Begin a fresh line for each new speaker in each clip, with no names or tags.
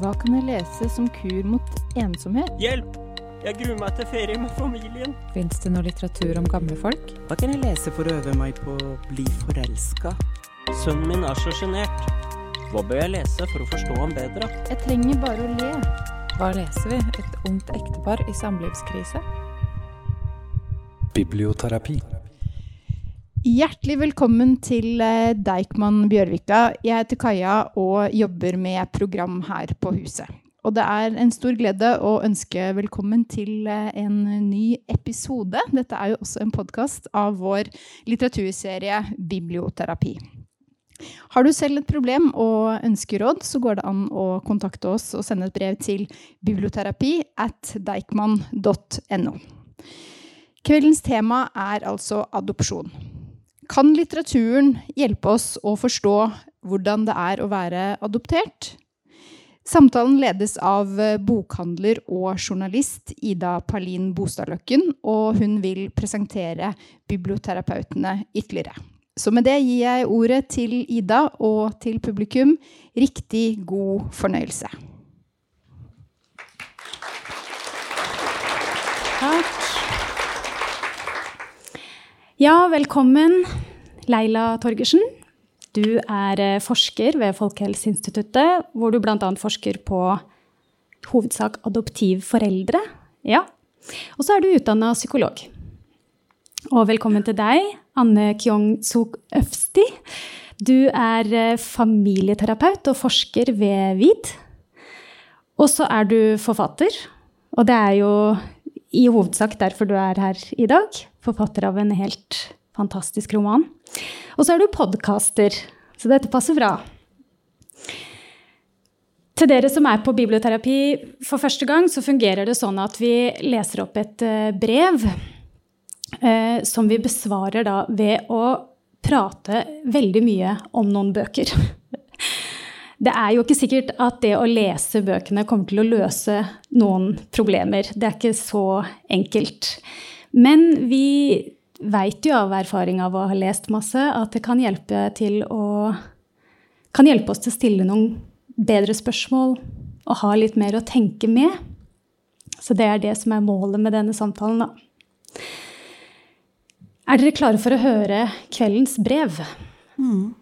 Hva kan jeg lese som kur mot ensomhet?
Hjelp! Jeg gruer meg til ferie med familien.
Fins det noe litteratur om gamle folk?
Hva kan jeg lese for å øve meg på å bli forelska?
Sønnen min er så sjenert. Hva bør jeg lese for å forstå ham bedre?
Jeg trenger bare å le. Hva leser vi? Et ungt ektepar i samlivskrise?
Biblioterapi.
Hjertelig velkommen til eh, Deichman Bjørvika. Jeg heter Kaja og jobber med program her på huset. Og det er en stor glede å ønske velkommen til eh, en ny episode. Dette er jo også en podkast av vår litteraturserie Biblioterapi. Har du selv et problem og ønsker råd, så går det an å kontakte oss og sende et brev til biblioterapi at deichman.no. Kveldens tema er altså adopsjon. Kan litteraturen hjelpe oss å forstå hvordan det er å være adoptert? Samtalen ledes av eh, bokhandler og journalist Ida Palin Bostadløkken, og hun vil presentere biblioterapeutene ytterligere. Så med det gir jeg ordet til Ida og til publikum. Riktig god fornøyelse.
Takk. Ja, velkommen, Leila Torgersen. Du er eh, forsker ved Folkehelseinstituttet, hvor du bl.a. forsker på hovedsak adoptivforeldre. Ja. Og så er du utdanna psykolog. Og velkommen til deg, Anne Kyong-suk Øfsti. Du er eh, familieterapeut og forsker ved VID. Og så er du forfatter. Og det er jo i hovedsak derfor du er her i dag. Forfatter av en helt fantastisk roman. Og så er du podkaster, så dette passer bra. Til dere som er på biblioterapi for første gang, så fungerer det sånn at vi leser opp et eh, brev eh, som vi besvarer da ved å prate veldig mye om noen bøker. Det er jo ikke sikkert at det å lese bøkene kommer til å løse noen problemer. Det er ikke så enkelt. Men vi veit jo av erfaring av å ha lest masse, at det kan hjelpe, å, kan hjelpe oss til å stille noen bedre spørsmål og ha litt mer å tenke med. Så det er det som er målet med denne samtalen, da. Er dere klare for å høre kveldens brev? Mm.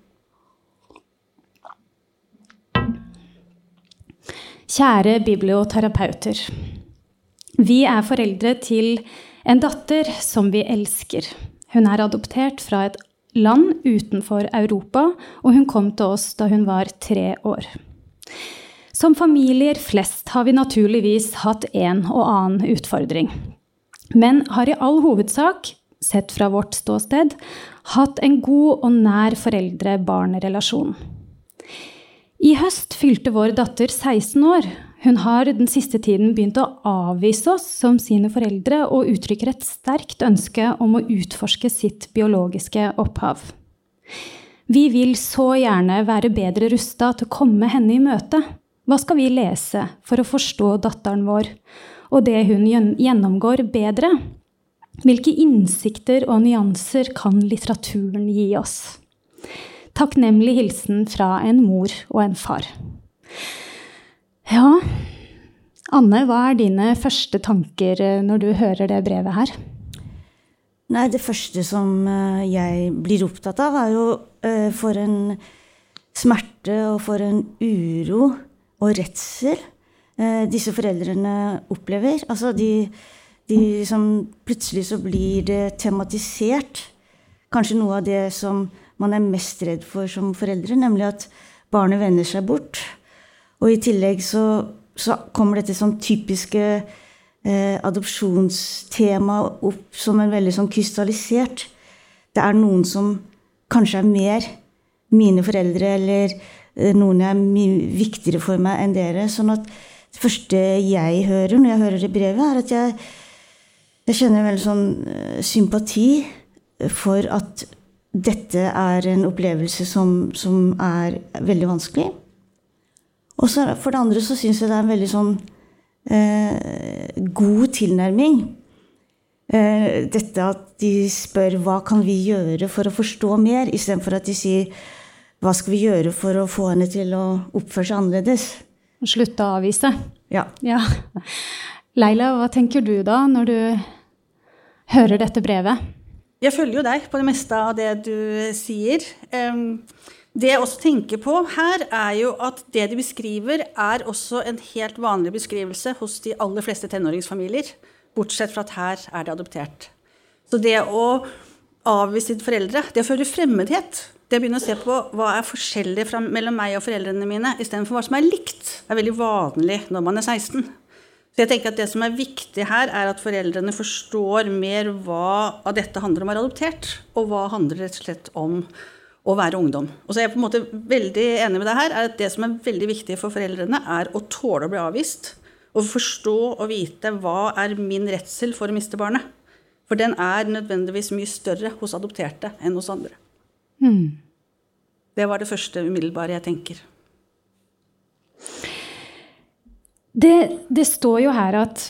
Kjære biblioterapeuter. Vi er foreldre til en datter som vi elsker. Hun er adoptert fra et land utenfor Europa, og hun kom til oss da hun var tre år. Som familier flest har vi naturligvis hatt en og annen utfordring. Men har i all hovedsak, sett fra vårt ståsted, hatt en god og nær foreldre-barn-relasjon. I høst fylte vår datter 16 år, hun har den siste tiden begynt å avvise oss som sine foreldre og uttrykker et sterkt ønske om å utforske sitt biologiske opphav. Vi vil så gjerne være bedre rusta til å komme henne i møte. Hva skal vi lese for å forstå datteren vår og det hun gjennomgår, bedre? Hvilke innsikter og nyanser kan litteraturen gi oss? Takknemlig hilsen fra en mor og en far. Ja, Anne, hva er dine første tanker eh, når du hører det brevet her?
Nei, det første som eh, jeg blir opptatt av, er jo eh, for en smerte og for en uro og redsel disse foreldrene opplever. Altså de, de som Plutselig så blir det tematisert. Kanskje noe av det som man er mest redd for som foreldre, nemlig at barnet vender seg bort. Og i tillegg så, så kommer dette sånn typiske eh, adopsjonstema opp som en veldig sånn krystallisert. Det er noen som kanskje er mer mine foreldre, eller eh, noen er mye viktigere for meg enn dere. Sånn at det første jeg hører når jeg hører det brevet, er at jeg, jeg kjenner veldig sånn eh, sympati for at dette er en opplevelse som, som er veldig vanskelig. Og så for det andre så syns jeg det er en veldig sånn eh, god tilnærming. Eh, dette at de spør hva kan vi gjøre for å forstå mer, istedenfor at de sier hva skal vi gjøre for å få henne til å oppføre seg annerledes.
Slutte å avvise.
Ja.
Ja. Leila, hva tenker du da når du hører dette brevet?
Jeg følger jo deg på det meste av det du sier. Em, Det jeg også tenker på her, er jo at det de beskriver, er også en helt vanlig beskrivelse hos de aller fleste tenåringsfamilier. Bortsett fra at her er det adoptert. Så det å avvise sine foreldre, det å føle fremmedhet, det å begynne å se på hva er forskjellig fra, mellom meg og foreldrene mine, istedenfor hva som er likt, er veldig vanlig når man er 16. Så jeg tenker at Det som er viktig her, er at foreldrene forstår mer hva av dette handler om å være adoptert, og hva handler rett og slett om å være ungdom. Og så er jeg på en måte veldig enig med deg her, er at Det som er veldig viktig for foreldrene, er å tåle å bli avvist. Og forstå og vite hva er min redsel for å miste barnet. For den er nødvendigvis mye større hos adopterte enn hos andre. Det var det første umiddelbare jeg tenker.
Det, det står jo her at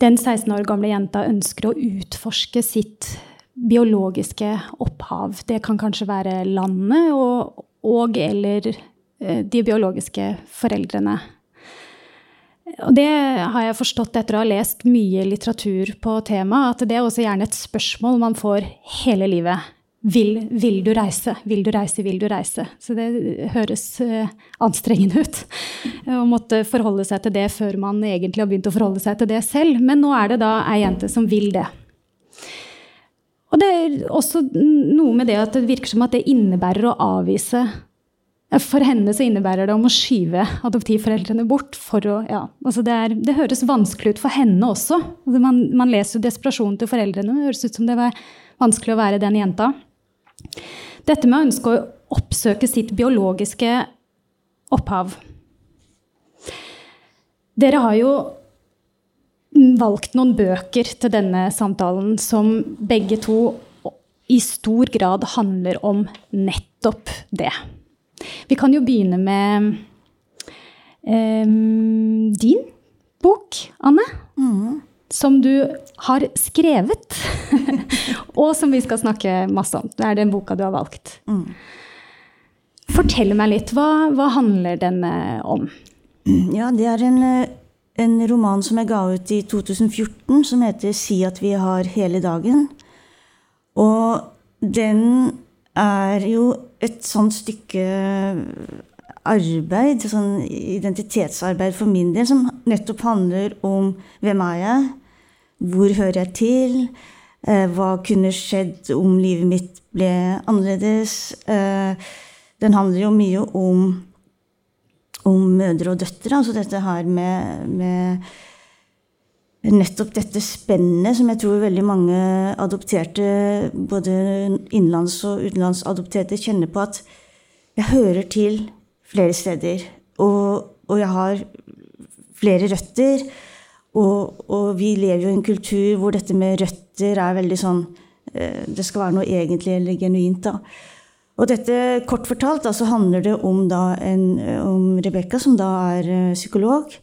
den 16 år gamle jenta ønsker å utforske sitt biologiske opphav. Det kan kanskje være landet og, og eller eh, de biologiske foreldrene. Og det har jeg forstått etter å ha lest mye litteratur på temaet, at det er også gjerne et spørsmål man får hele livet. Vil, vil du reise? Vil du reise? Vil du reise? Så det høres eh, anstrengende ut å måtte forholde seg til det før man egentlig har begynt å forholde seg til det selv. Men nå er det da ei jente som vil det. Og det er også noe med det at det virker som at det innebærer å avvise For henne så innebærer det om å skyve adoptivforeldrene bort. for å, ja, altså det, er, det høres vanskelig ut for henne også. Altså man, man leser jo desperasjonen til foreldrene. Det høres ut som det var vanskelig å være den jenta. Dette med å ønske å oppsøke sitt biologiske opphav. Dere har jo valgt noen bøker til denne samtalen som begge to i stor grad handler om nettopp det. Vi kan jo begynne med eh, din bok, Anne. Som du har skrevet, og som vi skal snakke masse om. Det er den boka du har valgt. Fortell meg litt. Hva, hva handler den om?
Ja, det er en, eh, en roman som jeg ga ut i 2014, som heter 'Si at vi har hele dagen'. Og den er jo et sånt stykke arbeid, sånn identitetsarbeid for min del, som nettopp handler om hvem er jeg, hvor hører jeg til, eh, hva kunne skjedd om livet mitt ble annerledes. Eh, den handler jo mye om om mødre og døtre. Altså dette her med, med nettopp dette spennet som jeg tror veldig mange adopterte, både innenlands- og utenlandsadopterte, kjenner på at jeg hører til flere steder. Og, og jeg har flere røtter. Og, og, vi lever jo i en kultur hvor dette med røtter er veldig sånn eh, Det skal være noe egentlig eller genuint. da. Og dette, kort fortalt, da, så handler det om, da om Rebekka, som da er eh, psykolog,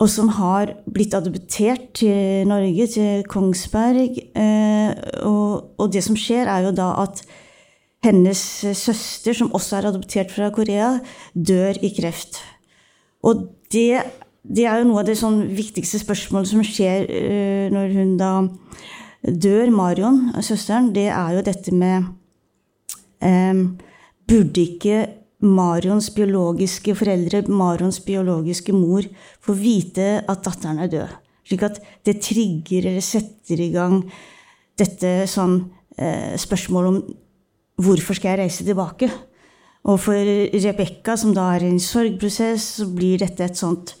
og som har blitt adoptert til Norge, til Kongsberg. Eh, og, og, det som skjer, er jo da at hennes søster, som også er adoptert fra Korea, dør i kreft. Og det, det er jo noe av det sånn viktigste spørsmålet som skjer eh, når hun da dør, Marion, søsteren, det er jo dette med burde ikke Marions biologiske foreldre, Marions biologiske mor, få vite at datteren er død? Slik at det trigger eller setter i gang dette sånn eh, spørsmålet om hvorfor skal jeg reise tilbake? Og for Rebekka, som da er i en sorgprosess, så blir dette et sånt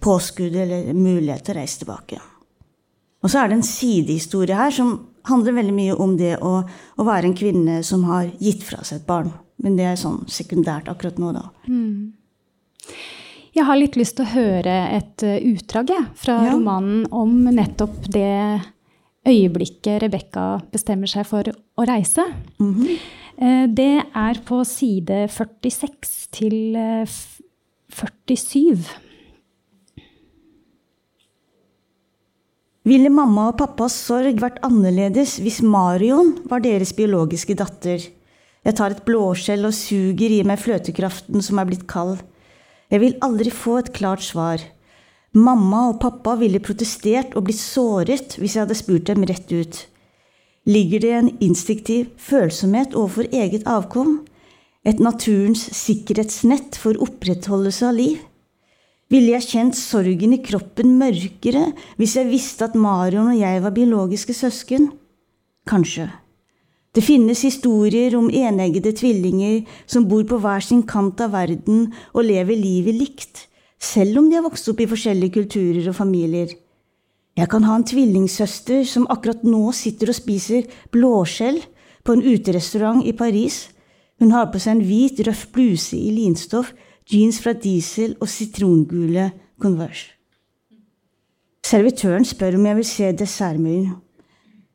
påskudd eller mulighet til å reise tilbake. Og så er det en sidehistorie her som handler veldig mye om det å, å, være en kvinne som har gitt fra seg et barn. Men det er sånn sekundært akkurat nå, da. Mm.
Jeg har litt lyst til å høre et uh, utdrag fra ja. romanen om nettopp det øyeblikket Rebekka bestemmer seg for å reise. Mm -hmm. det er på side 46 til uh, eh, 47.
Ville mamma og pappas sorg vært annerledes hvis Marion var deres biologiske datter? Jeg tar et blåskjell og suger i meg fløtekraften som er blitt kald. Jeg vil aldri få et klart svar. Mamma og pappa ville protestert og blitt såret hvis jeg hadde spurt dem rett ut. Ligger det en instinktiv følsomhet overfor eget avkom? Et naturens sikkerhetsnett for opprettholdelse av liv? Ville jeg kjent sorgen i kroppen mørkere hvis jeg visste at Marion og jeg var biologiske søsken? Kanskje. Det finnes historier om eneggede tvillinger som bor på hver sin kant av verden og lever livet likt, selv om de har vokst opp i forskjellige kulturer og familier. Jeg kan ha en tvillingsøster som akkurat nå sitter og spiser blåskjell på en uterestaurant i Paris. Hun har på seg en hvit, røff bluse i linstoff, jeans fra Diesel og sitrongule Converse. Servitøren spør om jeg vil se dessertmenyen.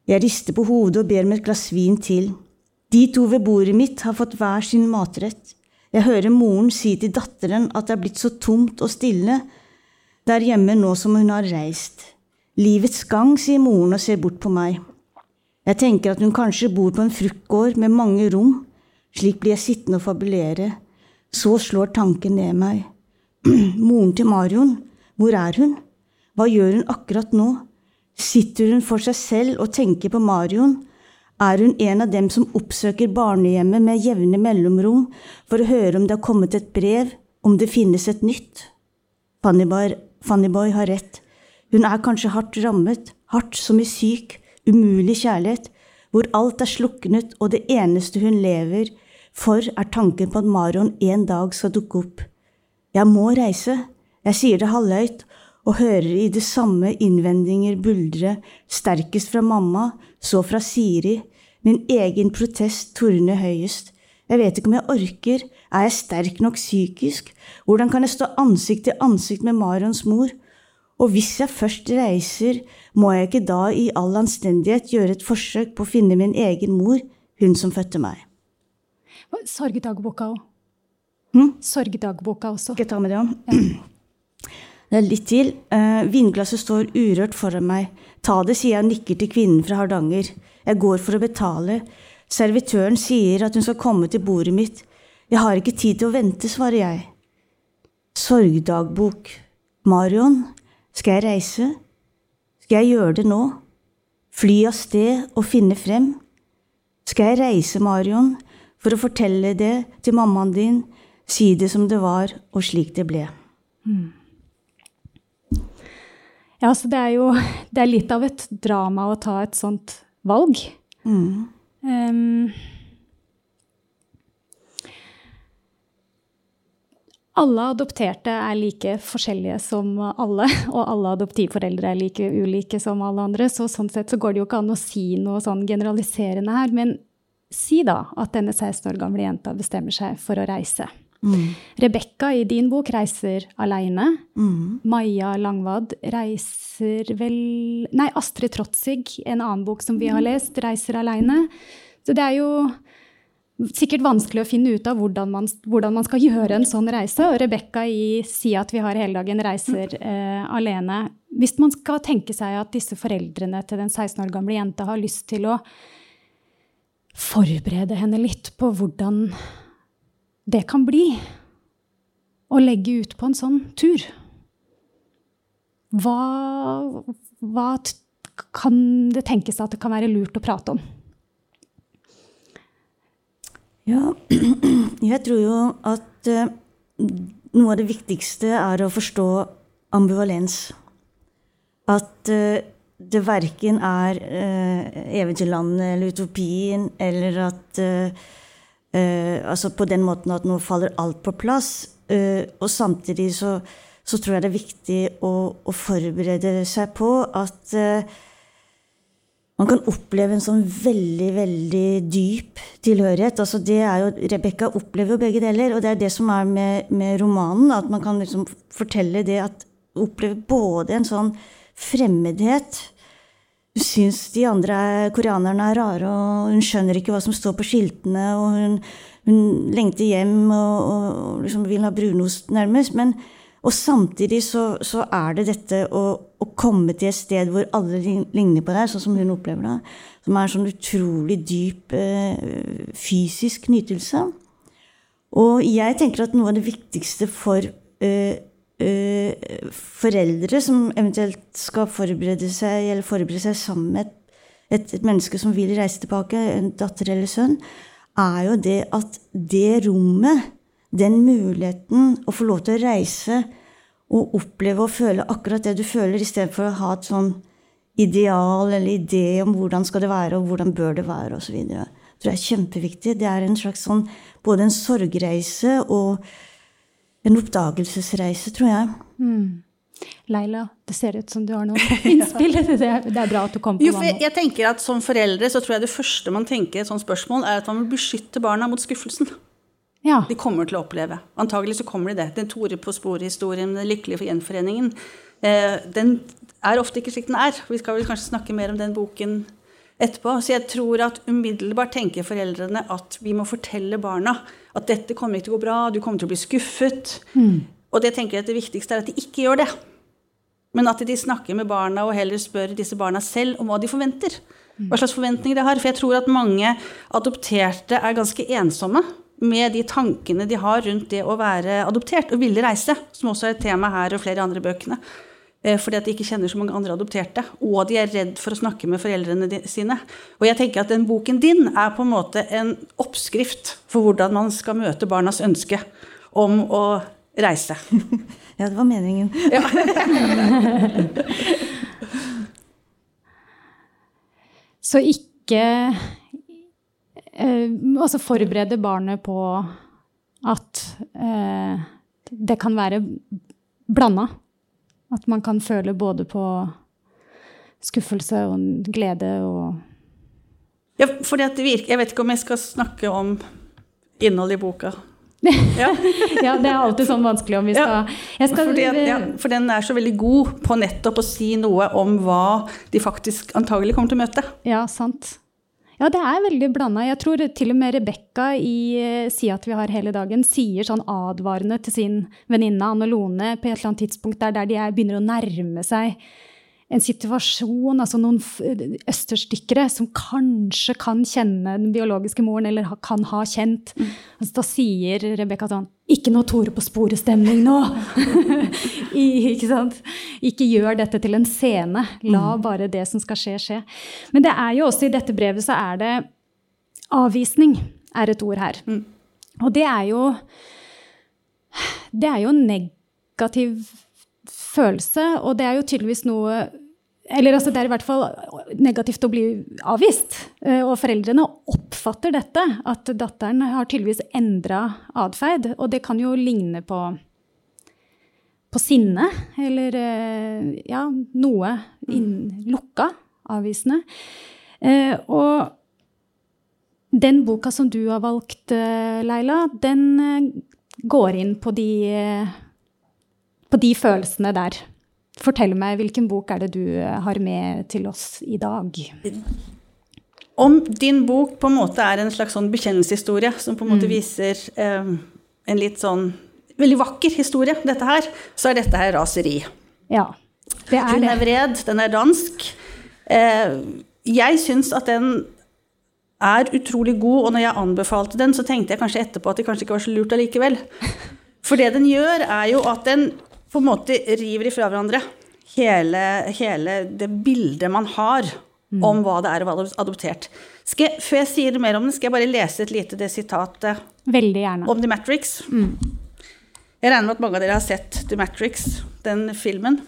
Jeg rister på hodet og ber om et glass vin til. De to ved bordet mitt har fått hver sin matrett. Jeg hører moren si til datteren at det er blitt så tomt og stille der hjemme nå som hun har reist. Livets gang, sier moren og ser bort på meg. Jeg tenker at hun kanskje bor på en fruktgård med mange rom. Slik blir jeg sittende og fabulere. Så slår tanken ned meg. Moren til Marion, hvor er hun? Hva gjør hun akkurat nå? Sitter hun for seg selv og tenker på Marion? Er hun en av dem som oppsøker barnehjemmet med jevne mellomrom for å høre om det har kommet et brev, om det finnes et nytt? Fannyboy, har rett. Hun er kanskje hardt rammet, hardt som i syk, umulig kjærlighet, hvor alt er sluknet og det eneste hun lever for, er tanken på at Marion en dag skal dukke opp. Jeg må reise, jeg sier det halvhøyt, og hører i det samme innvendinger buldre, sterkest fra mamma, så fra Siri, min egen protest tordner høyest. Jeg vet ikke om jeg orker, er jeg sterk nok psykisk, hvordan kan jeg stå ansikt til ansikt med Marions mor? Og hvis jeg først reiser, må jeg ikke da i all anstendighet gjøre et forsøk på å finne min egen mor, hun som fødte meg?
Sorgdagboka òg.
Mm?
Sorgdagboka også.
Skal jeg ta med det om? Det er litt til. Uh, vinglasset står urørt foran meg. Ta det, sier jeg og nikker til kvinnen fra Hardanger. Jeg går for å betale. Servitøren sier at hun skal komme til bordet mitt. Jeg har ikke tid til å vente, svarer jeg. Sorgdagbok. Marion, skal jeg reise? Skal jeg gjøre det nå? Fly av sted og finne frem? Skal jeg reise, Marion, for å fortelle det til mammaen din, si det som det var, og slik det ble? Mm.
Ja, så det er jo det er litt av et drama å ta et sånt valg. Mm. Um, alle adopterte er like forskjellige som alle, og alle adoptivforeldre er like ulike som alle andre. Så sånn sett så går det jo ikke an å si noe sånn generaliserende her. Men si da at denne 16 år gamle jenta bestemmer seg for å reise. Mm. Rebekka i din bok reiser aleine. Mm. Maja Langvad reiser vel Nei, Astrid Trotzig, en annen bok som vi har lest, reiser aleine. Så det er jo sikkert vanskelig å finne ut av hvordan man, hvordan man skal gjøre en sånn reise. Og Rebekka i Si at vi har hele dagen reiser eh, alene. Hvis man skal tenke seg at disse foreldrene til den 16 år gamle jenta har lyst til å forberede henne litt på hvordan det kan bli å legge ut på en sånn tur. Hva, hva kan det tenkes at det kan være lurt å prate om?
Ja, jeg tror jo at uh, noe av det viktigste er å forstå ambivalens. At uh, det verken er uh, eventyrlandet eller utopien, eller at uh, Uh, altså på den måten at nå faller alt på plass. Uh, og samtidig så, så, tror jeg det er viktig å, å forberede seg på at uh, man kan oppleve en sånn veldig, veldig dyp tilhørighet. Altså det er jo, Rebekka opplever jo begge deler, og det er det som er med, med romanen. At man kan liksom fortelle det at Oppleve både en sånn fremmedhet hun syns de andre koreanerne er rare, og hun skjønner ikke hva som står på skiltene. Og hun, hun lengter hjem og, og liksom vil ha brunost, nærmest. Men, og samtidig så, så, er det dette å, å, komme til et sted hvor alle ligner på deg, sånn som hun opplever det. Som er en sånn utrolig dyp eh, fysisk nytelse. Og jeg tenker at noe av det viktigste for øh, foreldre som eventuelt skal forberede seg, eller forberede seg sammen med et, et menneske som vil reise tilbake, en datter eller sønn, er jo det at det rommet, den muligheten å få lov til å reise og oppleve og føle akkurat det du føler, istedenfor å ha et sånn ideal eller idé om hvordan skal det være, og hvordan bør det være, osv. Det tror jeg er kjempeviktig. Det er en slags sånn både en sorgreise og en oppdagelsesreise, tror jeg.
Mm. Leila, det ser ut som du har noen innspill. Det er, det er bra at du kom på
jo, jeg, jeg tenker at Som foreldre så tror jeg det første man tenker et sånt spørsmål, er at man vil beskytte barna mot skuffelsen.
Ja.
De kommer til å oppleve. Antagelig så kommer de det. Den Tore på sporet-historien, Den lykkelige for gjenforeningen, eh, den er ofte ikke slik den er. Vi skal vel kanskje snakke mer om den boken etterpå. Så jeg tror at umiddelbart tenker foreldrene at vi må fortelle barna at dette kommer ikke til å gå bra, du kommer til å bli skuffet.
Mm.
Og det tenker jeg at det viktigste er at de ikke gjør det. Men at de snakker med barna og heller spør disse barna selv om hva de forventer. Hva slags forventninger de har. For jeg tror at mange adopterte er ganske ensomme med de tankene de har rundt det å være adoptert og ville reise, som også er et tema her og flere andre bøkene. Eh, fordi at de ikke kjenner så mange andre adopterte. Og de er redd for å snakke med foreldrene sine. Og jeg tenker at den boken din er på en måte en oppskrift for hvordan man skal møte barnas ønske om å reise.
Ja, det var meningen.
Ja.
Så ikke eh, Altså forberede barnet på at eh, det kan være blanda. At man kan føle både på skuffelse og glede og
ja, for det virker, Jeg vet ikke om jeg skal snakke om innholdet i boka. Ja.
ja, det er alltid sånn vanskelig om vi skal,
ja,
skal
fordi ja, For den er så veldig god på nettopp å si noe om hva de faktisk antagelig kommer til å møte.
Ja, sant. Ja, det er veldig blanda. Jeg tror til og med Rebekka i eh, Si at vi har hele dagen sier sånn advarende til sin venninne Anne Lone på et eller annet tidspunkt der, der de er, begynner å nærme seg en situasjon, altså noen østerstykkere som kanskje kan kjenne den biologiske moren, eller kan ha kjent. Mm. Altså, da sier Rebekka sånn Ikke noe Tore på sporet-stemning nå! ikke sant? Ikke gjør dette til en scene. La mm. bare det som skal skje, skje. Men det er jo også i dette brevet så er det Avvisning er et ord her. Mm. Og det er jo Det er jo negativ følelse, og det er jo tydeligvis noe eller altså, det er i hvert fall negativt å bli avvist. Eh, og foreldrene oppfatter dette, at datteren har tydeligvis endra atferd. Og det kan jo ligne på, på sinne, eller eh, ja, noe inn, lukka, avvisende. Eh, og den boka som du har valgt, Leila, den går inn på de, på de følelsene der. Fortell meg, hvilken bok er det du eh, har med til oss i dag?
Om din bok på en måte er en slags sånn bekjennelseshistorie som på en måte mm. viser eh, en litt sånn veldig vakker historie, dette her, så er dette her raseri.
Ja, det er
Hun er vred, den er dansk. Eh, jeg syns at den er utrolig god, og når jeg anbefalte den, så tenkte jeg kanskje etterpå at det kanskje ikke var så lurt allikevel. For det den gjør, er jo at den på en måte river ifra hverandre hele, hele det bildet man har mm. om hva det er å være adoptert. Jeg, før jeg sier mer om det, skal jeg bare lese et lite det sitatet
Veldig gjerne.
om The Matrix. Mm. Jeg regner med at mange av dere har sett The Matrix, den filmen.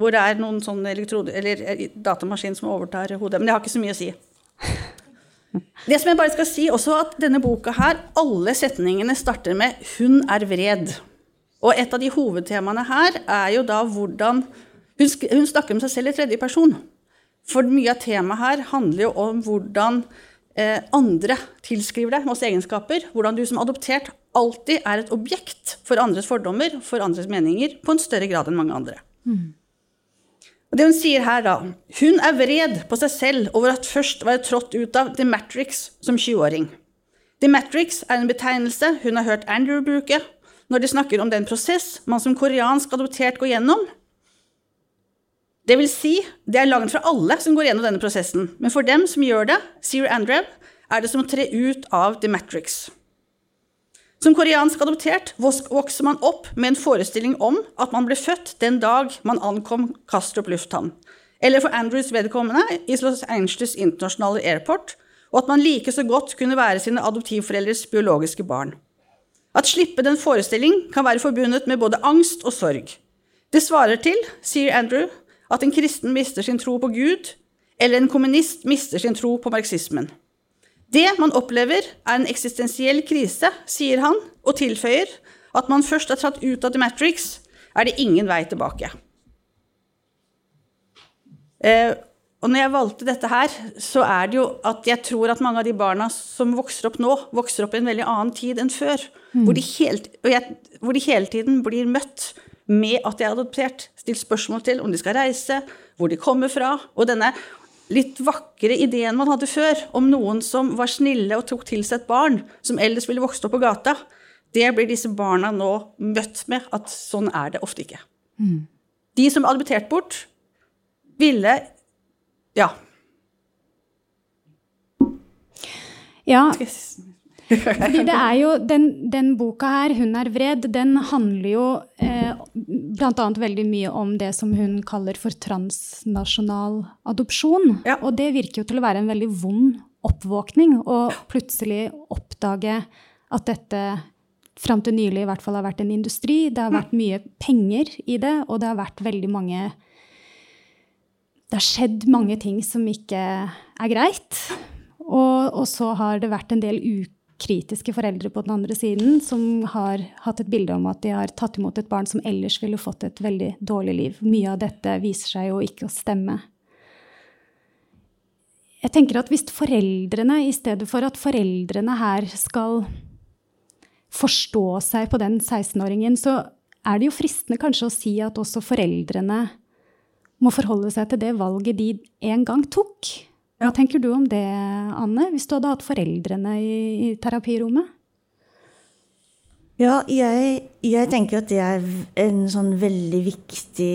Hvor det er noen sånn elektrode, eller datamaskin som overtar hodet. Men det har ikke så mye å si. Det som jeg bare skal si også at Denne boka her, alle setningene starter med 'Hun er vred'. Og et av de hovedtemaene her er jo da hvordan Hun, hun snakker om seg selv i tredje person. For mye av temaet her handler jo om hvordan eh, andre tilskriver deg masse egenskaper. Hvordan du som adoptert alltid er et objekt for andres fordommer, for andres meninger, på en større grad enn mange andre. Mm. Og det Hun sier her da, hun er vred på seg selv over at først var jeg trådt ut av The Matrix som 20-åring. The Matrix er en betegnelse hun har hørt Andrew bruke, når de snakker om den prosess man som koreansk adoptert går gjennom. Det vil si, det er langt fra alle som går gjennom denne prosessen, men for dem som gjør det, sier Andrew, er det som å tre ut av The Matrix. Som koreansk adoptert vokser man opp med en forestilling om at man ble født den dag man ankom Kastrup lufthavn, eller for Andrews vedkommende i Los Angeles internasjonale airport, og at man like så godt kunne være sine adoptivforeldres biologiske barn. At slippe den forestilling kan være forbundet med både angst og sorg. Det svarer til, sier Andrew, at en kristen mister sin tro på Gud, eller en kommunist mister sin tro på marxismen. Det man opplever, er en eksistensiell krise, sier han, og tilføyer at man først er tatt ut av The Matrix, er det ingen vei tilbake. Eh, og når jeg valgte dette her, så er det jo at jeg tror at mange av de barna som vokser opp nå, vokser opp i en veldig annen tid enn før. Mm. Hvor, de helt, jeg, hvor, de hele tiden blir møtt med at de er adoptert. Stilt spørsmål til om de skal reise, hvor de kommer fra. Og denne litt vakre ideen man hadde før om noen som var snille og tok til seg et barn som ellers ville vokst opp på gata, det blir disse barna nå møtt med at sånn er det ofte ikke. Mm. De som er adoptert bort, ville ja.
Ja. Fordi det er jo, den, den, boka her, 'Hun er vred', den handler jo eh, bl.a. veldig mye om det som hun kaller for transnasjonal adopsjon. Ja. Og det virker jo til å være en veldig vond oppvåkning å plutselig oppdage at dette fram til nylig i hvert fall har vært en industri. Det har vært mye penger i det, og det har vært veldig mange det har skjedd mange ting som ikke er greit. Og, og, så har det vært en del ukritiske foreldre på den andre siden som har hatt et bilde om at de har tatt imot et barn som ellers ville fått et veldig dårlig liv. Mye av dette viser seg jo ikke å stemme. Jeg tenker at hvis foreldrene, i stedet for at foreldrene her skal forstå seg på den 16-åringen, så er det jo fristende kanskje å si at også foreldrene må forholde seg til det valget de en gang tok. Hva tenker du om det, Anne, hvis du hadde hatt foreldrene i, i terapirommet?
Ja, jeg, jeg, tenker at det er en sånn veldig viktig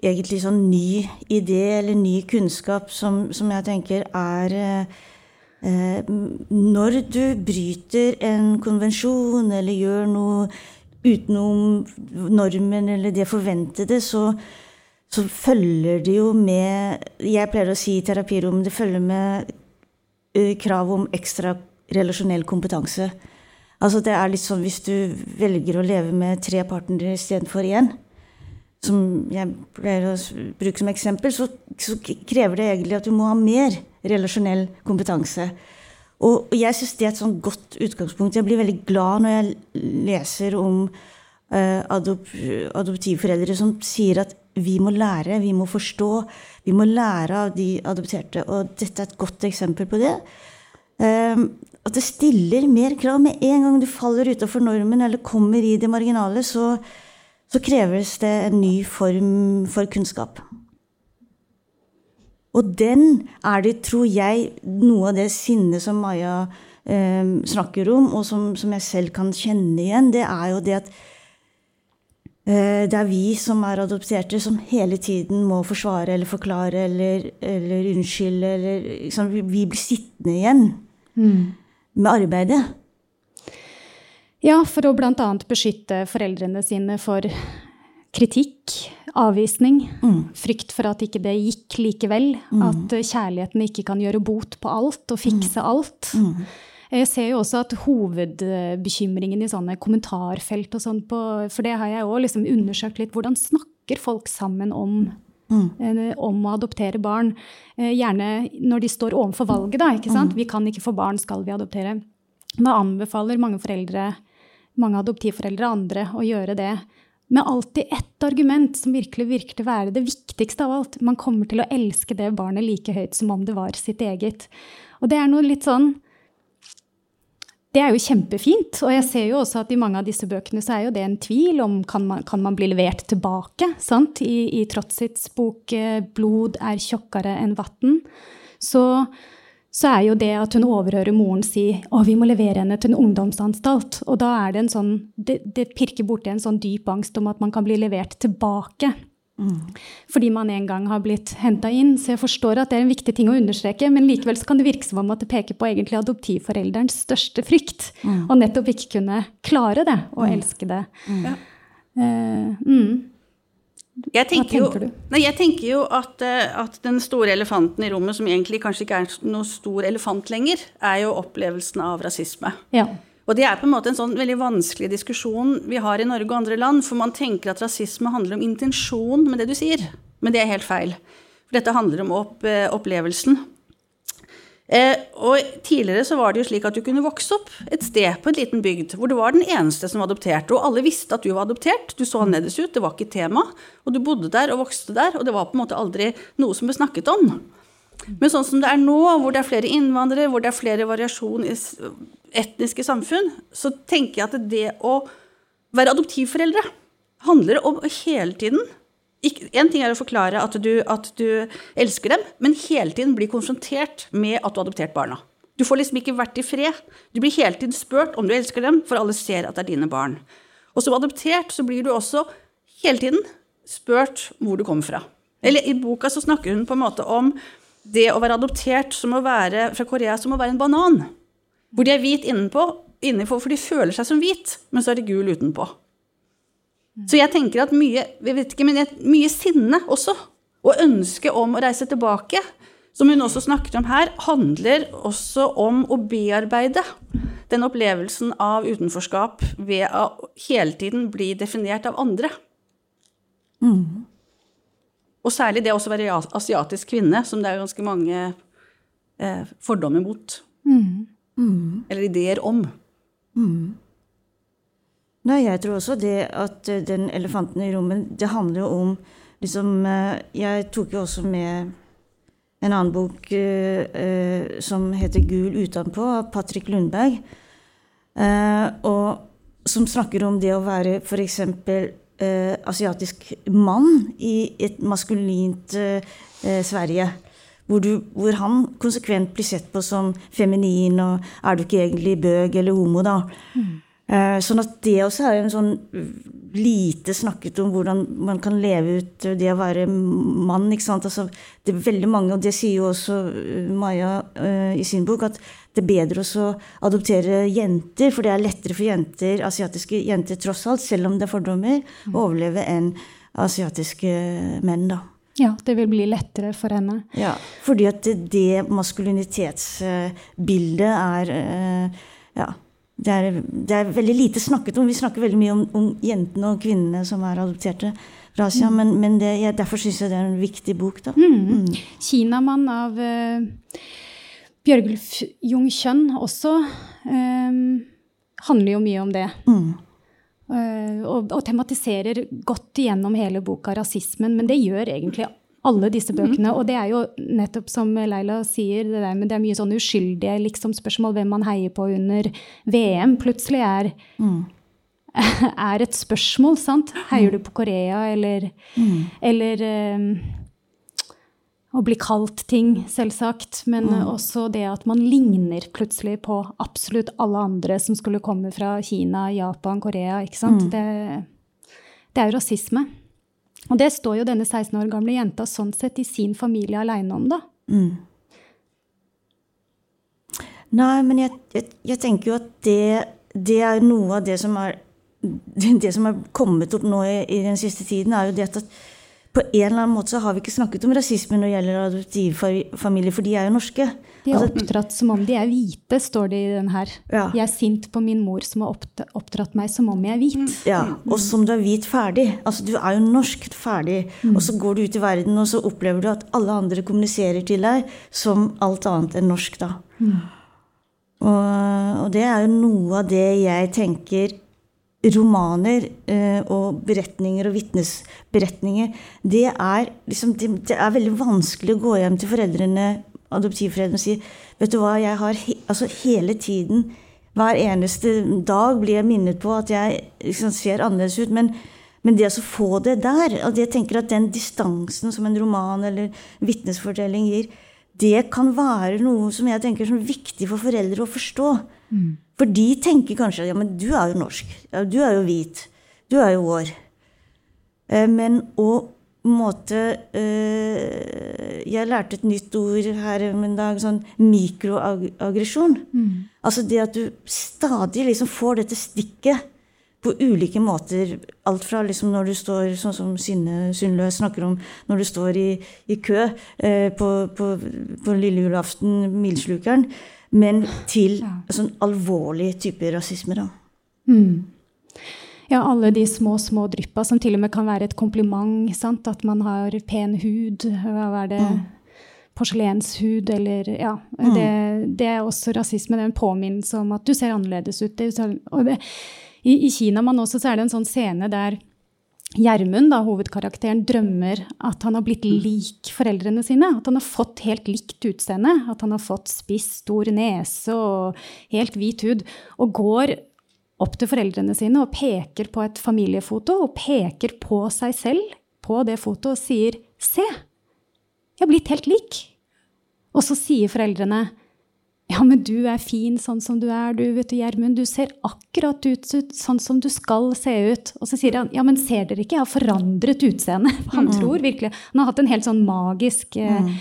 egentlig sånn ny idé eller ny kunnskap som, som jeg tenker er eh, Når du bryter en konvensjon eller gjør noe utenom normen eller det forventede, så, så følger det jo med Jeg pleier å si i terapirommet det følger med krav om ekstra relasjonell kompetanse. Altså det er litt sånn hvis du velger å leve med tre partnere istedenfor én, som jeg pleier å bruke som eksempel, så, så, krever det egentlig at du må ha mer relasjonell kompetanse. Og jeg syns det er et sånn godt utgangspunkt. Jeg blir veldig glad når jeg leser om eh, adop adoptivforeldre som sier at vi må lære, vi må forstå. Vi må lære av de adopterte. Og dette er et godt eksempel på det. Um, at det stiller mer krav. Med en gang du faller utafor normen eller kommer i det marginale, så, så, kreves det en ny form for kunnskap. Og den er det, tror jeg, noe av det sinnet som Maja eh, snakker om, og som, som jeg selv kan kjenne igjen. Det er jo det at det er vi som er adopterte, som hele tiden må forsvare eller forklare eller, eller unnskylde. Eller, liksom, vi blir sittende igjen mm. med arbeidet.
Ja, for å bl.a. beskytte foreldrene sine for kritikk, avvisning, mm. frykt for at ikke det gikk likevel. Mm. At kjærligheten ikke kan gjøre bot på alt og fikse mm. alt. Jeg ser jo også at hovedbekymringen i sånne kommentarfelt og sånn på For det har jeg òg liksom undersøkt litt. Hvordan snakker folk sammen om Mm. Eh, om å adoptere barn. Eh, gjerne når de står overfor valget, da. ikke sant? Mm. Vi kan ikke få barn, skal vi adoptere? Da anbefaler mange foreldre, mange adoptivforeldre andre å gjøre det. Med alltid ett argument som virkelig virker til å være det viktigste av alt. Man kommer til å elske det barnet like høyt som om det var sitt eget. Og det er noe litt sånn det er jo kjempefint. Og jeg ser jo også at i mange av disse bøkene så er jo det en tvil om kan man, kan man bli levert tilbake. sant? I, i Trotsits bok eh, 'Blod er tjukkere enn vann', så, så, er jo det at hun overhører moren si å, vi må levere henne til en ungdomsanstalt. Og da er det en sånn Det, det pirker borti en sånn dyp angst om at man kan bli levert tilbake. Fordi man en gang har blitt henta inn. Så jeg forstår at det er en viktig ting å understreke, men likevel så kan det virke som om at det peker på egentlig adoptivforelderens største frykt.
Mm.
Å nettopp ikke kunne klare det, og elske det.
Ja.
Uh, mm.
Jeg tenker,
tenker
jo,
du?
nei, jeg tenker jo at, eh, at den store elefanten i rommet, som egentlig kanskje ikke er noe stor elefant lenger, er jo opplevelsen av rasisme.
Ja.
Og det er på en måte en sånn veldig vanskelig diskusjon vi har i Norge og andre land, for man tenker at rasisme handler om intensjon med det du sier. Men det er helt feil. For dette handler om opp, eh, opplevelsen. Eh, og tidligere så var det jo slik at du kunne vokse opp et sted på en liten bygd hvor du var den eneste som var adoptert, og alle visste at du var adoptert. Du så annerledes ut, det var ikke tema. Og du bodde der og vokste der, og det var på en måte aldri noe som ble snakket om. Men sånn som det er nå, hvor det er flere innvandrere, hvor det er flere variasjon i etniske samfunn, så tenker jeg at det å være adoptivforeldre handler om hele tiden Én ting er å forklare at du, at du elsker dem, men hele tiden bli konfrontert med at du har adoptert barna. Du får liksom ikke vært i fred. Du blir hele tiden spurt om du elsker dem, for alle ser at det er dine barn. Og som adoptert så blir du også hele tiden spurt hvor du kommer fra. Eller i boka så snakker hun på en måte om det å være adoptert som å være, fra Korea som å være en banan. Hvor de er hvit innenpå, innenfor, for de føler seg som hvit, men så er de gul utenpå. Så jeg tenker at mye, ikke, mye sinne også, og ønske om å reise tilbake, som hun også snakket om her, handler også om å bearbeide den opplevelsen av utenforskap ved å hele tiden bli definert av andre. Og særlig det å også være asiatisk kvinne, som det er ganske mange eh, fordommer mot. Eller ideer om.
Nei, jeg tror også det at eh, den elefanten i rommet, det handler jo om liksom eh, Jeg tok jo også med en annen bok eh, eh, som heter 'Gul utenpå', av Patrick Lundberg. Eh, og som snakker om det å være f.eks. Eh, asiatisk mann i et maskulint eh, Sverige. Hvor, du, hvor han konsekvent blir sett på som feminin, og er du ikke egentlig bøg eller homo, da? Mm. sånn at det også er en sånn lite snakket om hvordan man kan leve ut det å være mann. ikke sant? Altså, det er veldig mange, og det sier jo også eh, Maja uh, i sin bok, at det er bedre å adoptere jenter, for det er lettere for jenter, asiatiske jenter tross alt, selv om det er fordommer, å overleve enn asiatiske menn, da.
Ja, det vil bli lettere for henne.
Ja, fordi at det, det maskulinitetsbildet er eh, Ja. Det er, det er veldig lite snakket om. Vi snakker veldig mye om, om jentene og kvinnene som er adopterte fra Asia, men, men det, ja, derfor syns jeg det er en viktig bok. da. Mm.
Kinamann av uh, Bjørgulf Jung Kjønn også um, handler jo mye om det.
Mm.
Eh, og, og tematiserer godt igjennom hele boka rasismen, men det gjør egentlig alle disse bøkene. Og det er jo nettopp som Leila sier, det, der, det er mye sånn uskyldige liksom, spørsmål hvem man heier på under VM. Plutselig er, er et spørsmål, sant? Heier du på Korea, eller, eller eh, å bli kalt ting, selvsagt. Men mm. også det at man ligner plutselig på absolutt alle andre som skulle komme fra Kina, Japan, Korea. ikke sant? Det, det er jo rasisme. Og det står jo denne 16 år gamle jenta sånn sett i sin familie aleine om, da.
Nei, men jeg, jeg, jeg tenker jo at det, det er noe av det som er det som er kommet opp nå i, i den siste tiden, er jo det at på en eller annen måte så har vi ikke snakket om rasisme når det gjelder adoptivfamilier, for de er jo norske.
De er
Altså,
oppdratt som om de er hvite, står det i den her.
Ja.
Jeg er sint på min mor som har oppdratt meg som om jeg er hvit.
Ja, og som du er hvit ferdig. Altså, du er jo norsk ferdig. Og så går du ut i verden, og så opplever du at alle andre kommuniserer til deg som alt annet enn norsk, da. Og, og det er jo noe av det jeg tenker romaner eh, og beretninger og vitnesberetninger det er, liksom, det, er veldig vanskelig å gå hjem til foreldrene, adoptivforeldrene og si Vet du hva, jeg har he, altså hele tiden hver eneste dag blir jeg minnet på at jeg liksom ser annerledes ut. Men, men det å få det der at Jeg tenker at den distansen som en roman eller vitnesfortelling gir, det kan være noe som jeg tenker er viktig for foreldre å forstå. For de tenker kanskje ja, men du er jo norsk. Ja, du er jo hvit. Du er jo vår. Eh, Men å måte øh, Jeg lærte et nytt ord her om en dag, sånn mikroaggresjon. Altså det at du stadig liksom får dette stikket på ulike måter. Alt fra liksom når du står, sånn som Synne Sundløs snakker om, når du står i, i kø eh, på, på, på lille julaften, Milslukeren, men til sånn alvorlig type rasisme, da.
Mm. Ja, alle de små, små dryppa som til og med kan være et kompliment. Sant? At man har pen hud. Hva er det? Porselenshud, eller Ja. Det, det, er også rasisme. Det er en påminnelse om at du ser annerledes ut. Det, og det, i, I Kina man også, så er det en sånn scene der Gjermund, hovedkarakteren, drømmer at han har blitt lik foreldrene sine. At han har fått helt likt utseende. At han har fått spiss, stor nese og helt hvit hud. Og går opp til foreldrene sine og peker på et familiefoto og peker på seg selv på det fotoet og sier 'Se, jeg har blitt helt lik'. Og så sier foreldrene 'Ja, men du er fin sånn som du er, du, vet du, Gjermund. Du ser akkurat ut sånn som du skal se ut.' Og så sier han 'Ja, men ser dere ikke? Jeg har forandret utseende.' Han mm. tror virkelig Han har hatt en helt sånn magisk eh, mm.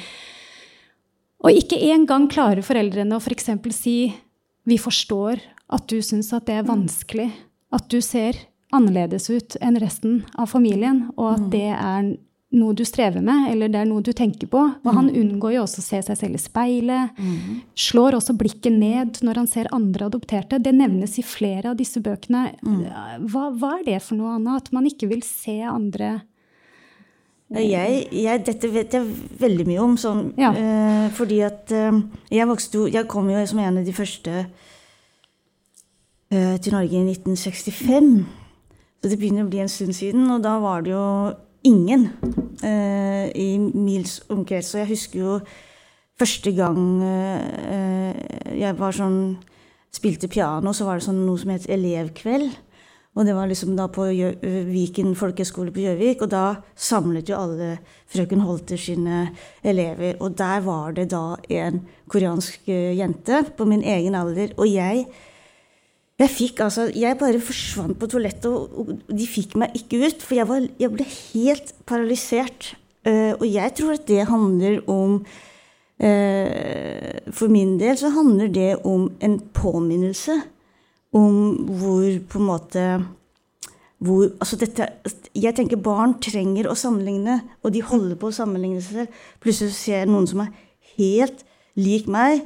Og ikke engang klarer foreldrene å f.eks. si 'Vi forstår at du syns at det er vanskelig. At du ser annerledes ut enn resten av familien, og at mm. det er noe du strever med, eller det er noe du tenker på. Og han mm. unngår jo også å se seg selv i speilet. Mm. Slår også blikket ned når han ser andre adopterte. Det nevnes i flere av disse bøkene. Hva, hva er det for noe, Anna? At man ikke vil se andre
jeg, jeg, dette vet jeg veldig mye om. Sånn, ja. eh, fordi at eh, jeg vokste Jeg kom jo som en av de første Eh, til Norge i 1965. Så det begynner å bli en stund siden, og da var det jo ingen eh, i mils omkrets. Og jeg husker jo første gang eh, jeg var sånn spilte piano, så var det sånn noe som het elevkveld. Og det var liksom da på Viken folkehøgskole på Gjøvik. Og da samlet jo alle frøken Holter sine elever. Og der var det da en koreansk eh, jente på min egen alder. Og jeg jeg fikk altså, jeg bare forsvant på toalettet, og, og, de fikk meg ikke ut. For jeg, var, jeg ble helt paralysert. Uh, og jeg tror at det handler om uh, For min del så handler det om en påminnelse om hvor på en måte hvor, altså dette, jeg tenker barn trenger å sammenligne, og de holder på å sammenligne seg selv. Plutselig ser jeg noen som er helt lik meg.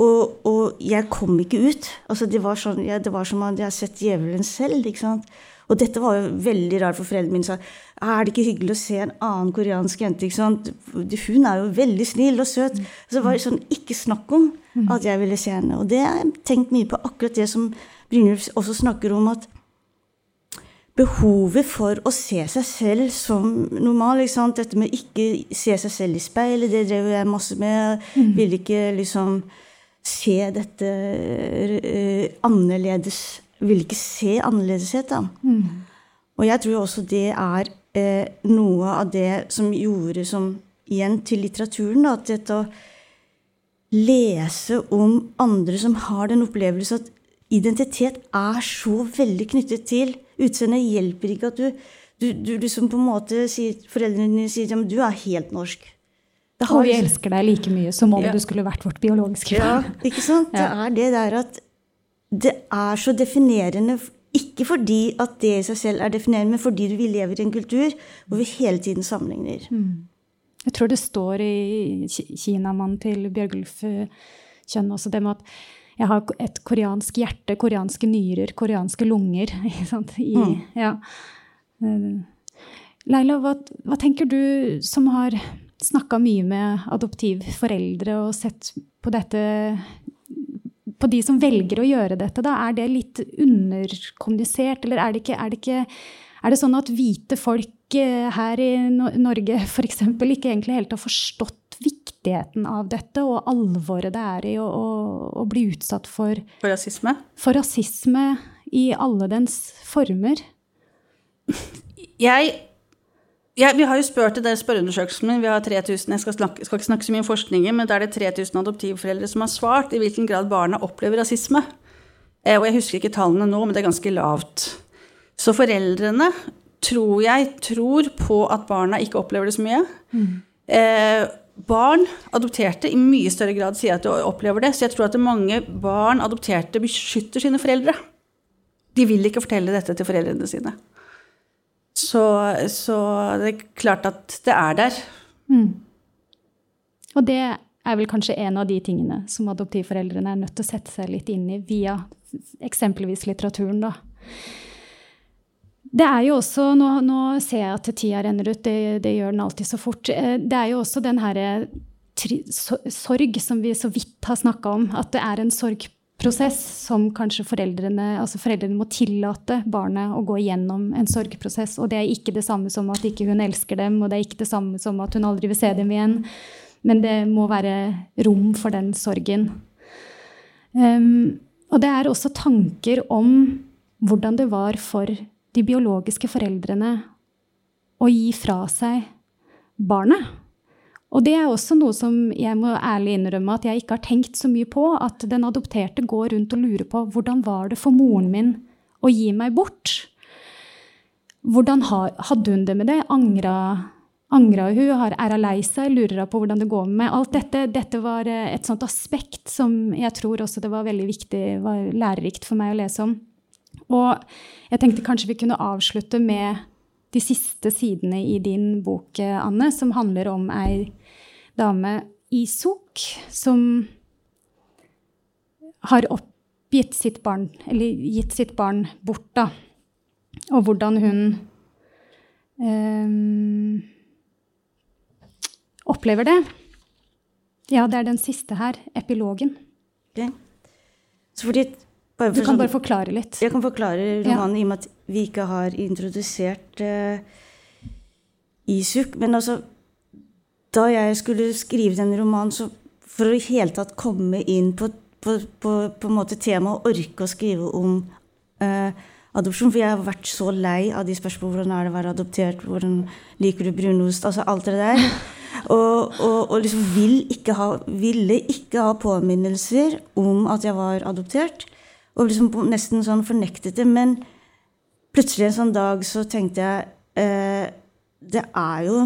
Og, og, jeg kom ikke ut. Altså, det, var sånn, ja, det var som om jeg hadde sett djevelen selv. ikke sant? Og dette var jo veldig rart, for foreldrene mine sa er det ikke hyggelig å se en annen koreansk jente. ikke sant? Hun er jo veldig snill og søt. Så det var sånn, ikke snakk om at jeg ville se henne. Og det har jeg tenkt mye på, akkurat det som Brynjulf også snakker om, at behovet for å se seg selv som normal. Dette med ikke se seg selv i speilet, det drev jeg masse med. Ville ikke liksom se dette uh, annerledes Vil ikke se annerledeshet, da. Mm. Og jeg tror også det er uh, noe av det som gjorde som igjen til litteraturen, da, at dette å lese om andre som har den opplevelse at identitet er så veldig knyttet til utseendet, hjelper ikke at du, du, du liksom på en måte sier, Foreldrene dine sier at du er helt norsk.
Og vi elsker deg like mye som om ja. du skulle vært vårt biologiske
barn. Ja, ikke sant? Det er det der at det er så definerende ikke fordi at det i seg selv er definerende, men fordi vi lever i en kultur hvor vi hele tiden sammenligner. Mm.
Jeg tror det står i Kinamann til Bjørgulf Kjønn også det med at jeg har et koreansk hjerte, koreanske nyrer, koreanske lunger. I, mm. ja. Eh, Leila, hva, hva tenker du som har snakka mye med adoptivforeldre og sett på dette På de som velger å gjøre dette, da. Er det litt underkommunisert, eller er det ikke, er det ikke er det sånn at hvite folk eh, her i Norge f.eks. ikke egentlig helt har forstått viktigheten av dette og alvoret det er i å, å, å bli utsatt for
For rasisme?
For rasisme i alle dens former.
Jeg ja, vi har jo spurt i den spørreundersøkelsen min, vi har 3000, jeg skal, snakke, skal, ikke snakke så mye om forskningen, men da er det 3000 adoptivforeldre som har svart i hvilken grad barna opplever rasisme. Eh, og jeg husker ikke tallene nå, men det er ganske lavt. Så foreldrene tror jeg tror på at barna ikke opplever det så mye. Eh, barn adopterte i mye større grad sier at de opplever det. Så jeg tror at mange barn adopterte beskytter sine foreldre. De vil ikke fortelle dette til foreldrene sine. Så, så det er klart at det er der.
Og det er vel kanskje en av de tingene som adoptivforeldrene er nødt til å sette seg litt inn i via eksempelvis litteraturen, da. Det er jo også, nå, nå ser jeg at tida renner ut, det, det, gjør den alltid så fort. Eh, det er jo også den herre sorg som vi så vidt har snakka om. At det er en sorgprosess som kanskje foreldrene altså foreldrene må tillate barnet å gå igjennom en sorgprosess. Og det er ikke det samme som at ikke hun elsker dem, og det er ikke det samme som at hun aldri vil se dem igjen. Men det må være rom for den sorgen. Um, og det er også tanker om hvordan det var for de biologiske foreldrene å gi fra seg barnet. Og det er også noe som jeg må ærlig innrømme at jeg ikke har tenkt så mye på. At den adopterte går rundt og lurer på hvordan var det for moren min å gi meg bort? Hvordan hadde hun det med det? Angra, angra hun? Er hun lei seg? Lurer hun på hvordan det går med meg? Alt dette, dette var et sånt aspekt som jeg tror også det var veldig viktig, var lærerikt for meg å lese om. Og jeg tenkte kanskje vi kunne avslutte med de siste sidene i din bok, Anne, som handler om ei dame i Sok som har oppgitt sitt barn, eller gitt sitt barn bort, da. Og hvordan hun um, opplever det. Ja, det er den siste her. Epilogen.
Okay. Så fordi
du kan sånn, bare forklare litt.
Jeg kan forklare romanen ja. i og med at vi ikke har introdusert uh, Isuk. Men altså, da jeg skulle skrive den romanen, så for å i hele tatt komme inn på, på, på, på en måte temaet og orke å skrive om eh, adopsjon For jeg har vært så lei av de spørsmålene hvordan er det å være adoptert, hvordan liker du brunost Altså alt det der. Og, og, og liksom vil ikke ha, ville ikke ha påminnelser om at jeg var adoptert. Og liksom nesten sånn fornektet det. Men plutselig en sånn dag så tenkte jeg eh, Det er jo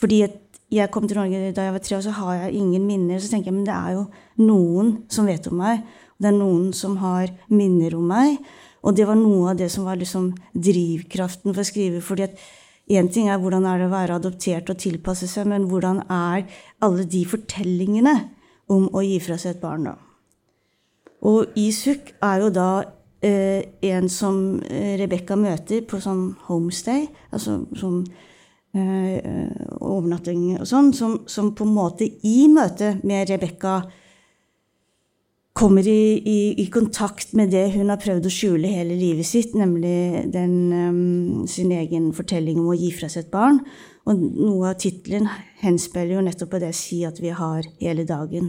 fordi jeg kom til Norge da jeg var tre, og så har jeg ingen minner. Så tenker jeg men det er jo noen som vet om meg. Det er noen som har minner om meg. Og det var noe av det som var liksom drivkraften for å skrive. fordi at Én ting er hvordan er det å være adoptert og tilpasse seg, men hvordan er alle de fortellingene om å gi fra seg et barn, da? Og Isuk er jo da eh, en som eh, Rebekka møter på sånn homestay, altså sånn overnatting og sånn, som, som, på en måte i møte med Rebekka kommer i, i, i, kontakt med det hun har prøvd å skjule hele livet sitt, nemlig den, um, sin egen fortelling om å gi fra seg et barn. Og noe av tittelen henspiller jo nettopp på det si at vi har hele dagen.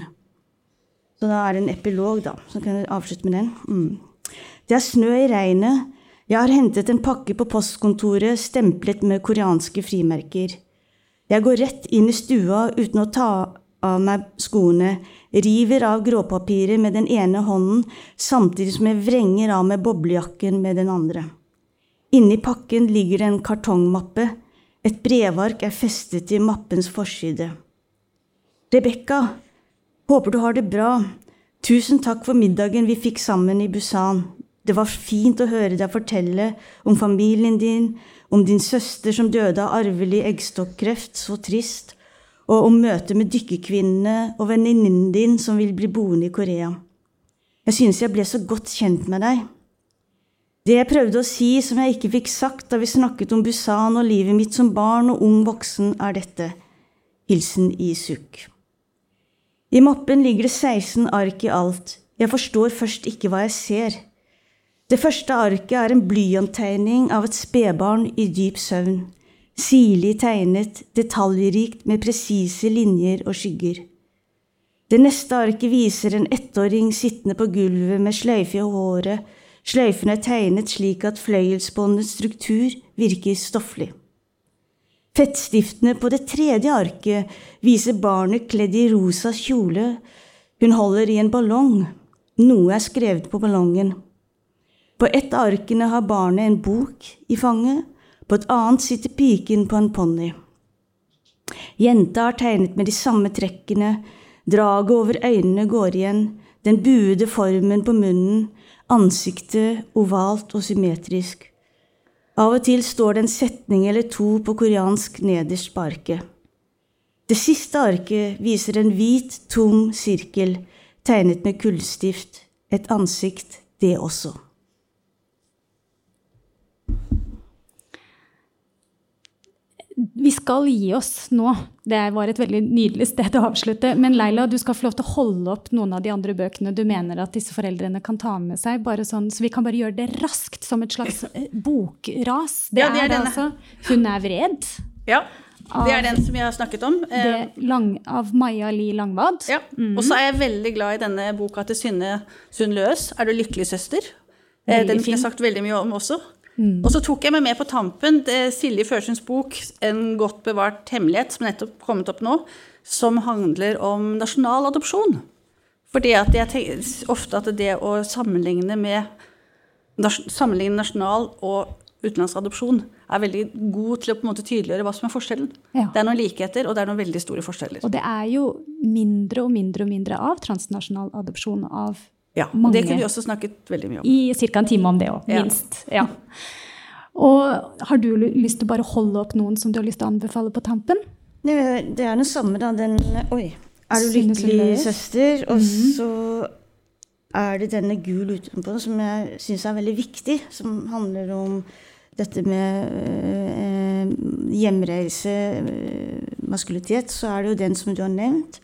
Så da er det en epilog, da. Så kan jeg avslutte med den. Mm. Det er snø i regnet. Jeg har hentet en pakke på postkontoret stemplet med koreanske frimerker. Jeg går rett inn i stua uten å ta av meg skoene, river av gråpapiret med den ene hånden samtidig som jeg vrenger av meg boblejakken med den andre. Inni pakken ligger det en kartongmappe. Et brevark er festet til mappens forside. Rebekka, Håper du har det bra. Tusen takk for middagen vi fikk sammen i Busan. Det var fint å høre deg fortelle om familien din, om din søster som døde av arvelig eggstokkreft, så trist, og om møtet med dykkerkvinnene og venninnen din som vil bli boende i Korea. Jeg synes jeg ble så godt kjent med deg. Det jeg prøvde å si som jeg ikke fikk sagt da vi snakket om Busan og livet mitt som barn og ung voksen, er dette. Hilsen Isuk. I mappen ligger det 16 ark i alt. Jeg forstår først ikke hva jeg ser. Det første arket er en blyanttegning av et spedbarn i dyp søvn. Sirlig tegnet, detaljrikt med presise linjer og skygger. Det neste arket viser en ettåring sittende på gulvet med sløyfe i håret. Sløyfen er tegnet slik at fløyelsbåndets struktur virker stofflig. Fettstiftene på det tredje arket viser barnet kledd i rosa kjole. Hun holder i en ballong. Noe er skrevet på ballongen. På ett av arkene har barnet en bok i fanget. På et annet sitter piken på en ponni. Jenta har tegnet med de samme trekkene, draget over øynene går igjen, den buede formen på munnen, ansiktet ovalt og symmetrisk. Av og til står det en setning eller to på koreansk nederst på arket. Det siste arket viser en hvit, tom sirkel tegnet med kullstift, et ansikt, det også.
Vi skal gi oss nå. Det var et veldig nydelig sted å avslutte. Men Leila, du skal få lov til å holde opp noen av de andre bøkene du mener at disse foreldrene kan ta med seg. bare sånn, Så vi kan bare gjøre det raskt, som et slags eh, bokras. Det,
Ja, det er
er, altså 'Hun er vred'
Ja, det er den som jeg har snakket om. Eh,
det lang, av Maja Li Langvad.
Ja. Og så er jeg veldig glad i denne boka til Synne Sund Løs, 'Er du lykkelig, søster?' Eh,
Veldig
Den fikk jeg sagt veldig mye om også. Og så tok jeg meg med på tampen det Silje Førsunds bok 'En godt bevart hemmelighet', som nettopp kommet opp nå, som handler om nasjonal adopsjon. Fordi at jeg tenker ofte at det å sammenligne med sammenligne nasjonal og utenlandsk adopsjon er veldig god til å på en måte tydeliggjøre hva som er forskjellen.
Ja.
Det er noen likheter, og det er noen veldig store forskjeller.
Og det er jo mindre og mindre og mindre av transnasjonal adopsjon av
Ja,
mange.
Det kunne vi også snakket veldig mye om.
I ca. en time om det òg, minst. Ja. Og har du lyst til å bare holde opp noen som du har lyst til å anbefale på tampen?
Det, det er den samme, da. Den Oi. Er du lykkelig, søster? Og så er det denne gul utenpå som jeg syns er veldig viktig. Som handler om dette med eh, hjemreise, maskulitet, maskulinitet. Så er det jo den som du har nevnt.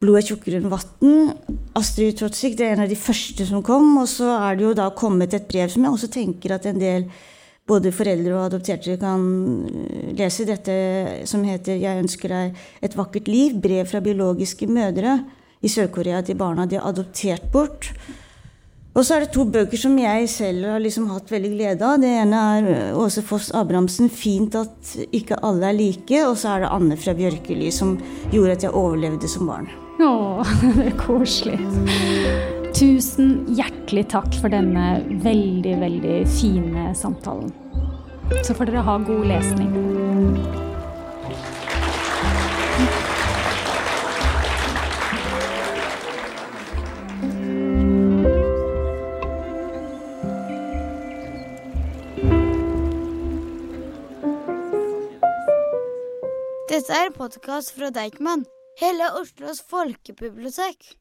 Blod er tjukkere enn vann. Astrid Trotsvik det er en av de første som kom. Og så er det jo da kommet et brev som jeg også tenker at en del både foreldre og adopterte kan eh, lese. Dette som heter 'Jeg ønsker deg et vakkert liv'. Brev fra biologiske mødre i Sør-Korea til barna de har adoptert bort. Og så er det to bøker som jeg selv har liksom hatt veldig glede av. Det ene er Åse Foss Abrahamsen 'Fint at ikke alle er like'. Og så er det Anne fra Bjørkeli som gjorde at jeg overlevde som barn.
Å, det er koselig. Tusen hjertelig takk for denne veldig, veldig fine samtalen. Så får dere ha god lesning.
Dette er en podkast fra Deichman, hele Oslos folkebibliotek.